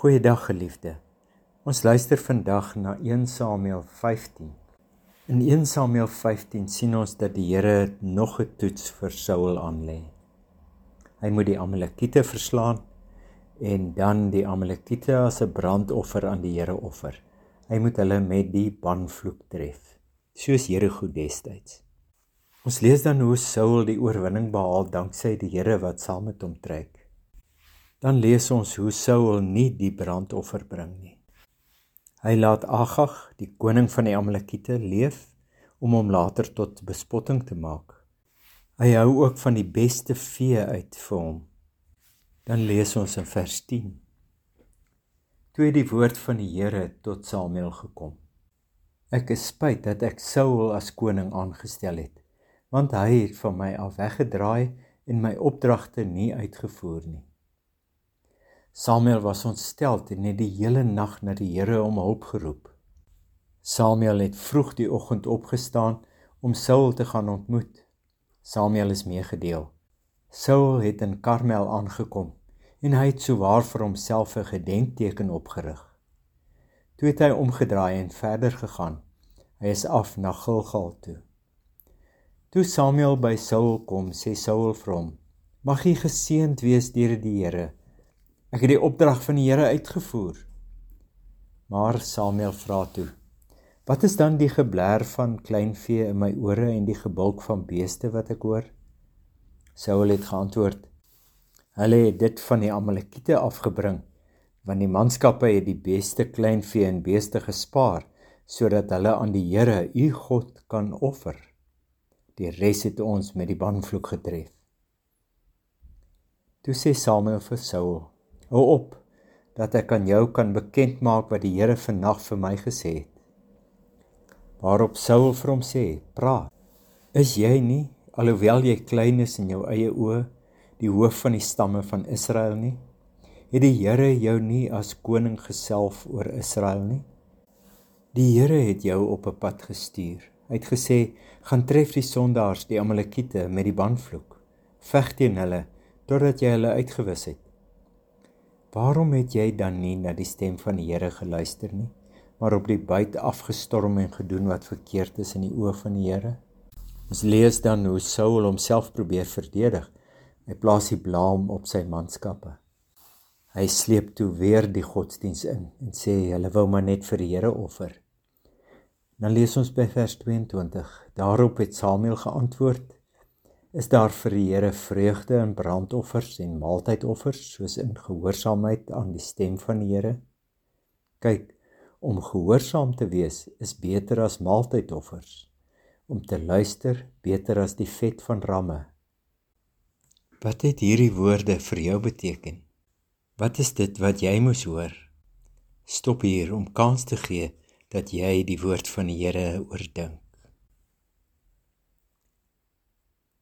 Goeiedag geliefde. Ons luister vandag na 1 Samuel 15. In 1 Samuel 15 sien ons dat die Here nog 'n toets vir Saul aanlê. Hy moet die Amalekiete verslaan en dan die Amalekiete as 'n brandoffer aan die Here offer. Hy moet hulle met die banvloek tref, soos Jerigo destyds. Ons lees dan hoe Saul die oorwinning behaal danksy die Here wat saam met hom trek dan lees ons hoe Saul nie die brandoffer bring nie. Hy laat Agag, die koning van die Amalekiete, leef om hom later tot bespotting te maak. Hy hou ook van die beste vee uit vir hom. Dan lees ons in vers 10. Toe het die woord van die Here tot Samuel gekom. Ek is spyt dat ek Saul as koning aangestel het, want hy het van my af weggedraai en my opdragte nie uitgevoer nie. Samuel was ontstel en het die hele nag na die Here om hulp geroep. Samuel het vroeg die oggend opgestaan om Saul te gaan ontmoet. Samuel is meegedeel. Saul het in Karmel aangekom en hy het souwaar vir homself 'n gedenkteken opgerig. Toe het hy omgedraai en verder gegaan. Hy is af na Gilgal toe. Toe Samuel by Saul kom, sê Saul vir hom: "Mag jy geseënd wees deur die Here." Ek het die opdrag van die Here uitgevoer. Maar Samuel vra toe: Wat is dan die geblær van kleinvee in my ore en die gebulk van beeste wat ek hoor? Saul het geantwoord: Hulle het dit van die Amalekiete afgebring, want die manskappe het die beste kleinvee en beeste gespaar sodat hulle aan die Here, u God, kan offer. Die res het ons met die banvloek getref. Toe sê Samuel vir Saul: Hou op dat ek aan jou kan bekend maak wat die Here vannag vir my gesê het. Waarop Saul vir hom sê: "Praat. Is jy nie alhoewel jy klein is in jou eie oë, die hoof van die stamme van Israel nie? Het die Here jou nie as koning geself oor Israel nie? Die Here het jou op 'n pad gestuur. Hy het gesê: "Gaan tref die sondaars, die Amalekiete met die banvloek. Veg teen hulle totdat jy hulle uitgewis het." Waarom het jy dan nie na die stem van die Here geluister nie, maar op die buite afgestorm en gedoen wat verkeerd is in die oë van die Here? Ons lees dan hoe Saul homself probeer verdedig. Hy plaas die blame op sy manskappe. Hy sleep toe weer die godsdiens in en sê hulle wou maar net vir die Here offer. Dan lees ons by vers 22. Daarop het Samuel geantwoord: is daar vir die Here vreugde in brandoffers en maaltydoffers soos in gehoorsaamheid aan die stem van die Here. Kyk, om gehoorsaam te wees is beter as maaltydoffers, om te luister beter as die vet van ramme. Wat het hierdie woorde vir jou beteken? Wat is dit wat jy moes hoor? Stop hier om kans te gee dat jy die woord van die Here oordink.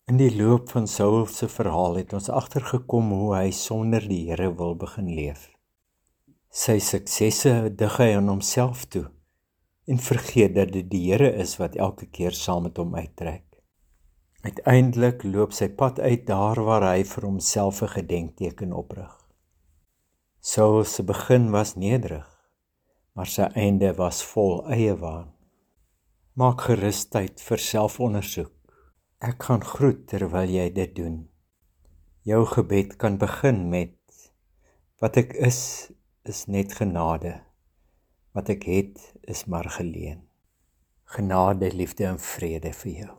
In die loop van Saul se verhaal het ons agtergekom hoe hy sonder die Here wil begin leef. Sy suksesse dig hy aan homself toe en vergeet dat dit die Here is wat elke keer saam met hom uittrek. Uiteindelik loop sy pad uit daar waar hy vir homself 'n gedenkteken oprig. Saul se begin was nederig, maar sy einde was vol eie waan. Maak gerus tyd vir selfondersoek Ek gaan groet terwyl jy dit doen. Jou gebed kan begin met wat ek is is net genade. Wat ek het is maar geleen. Genade, liefde en vrede vir jou.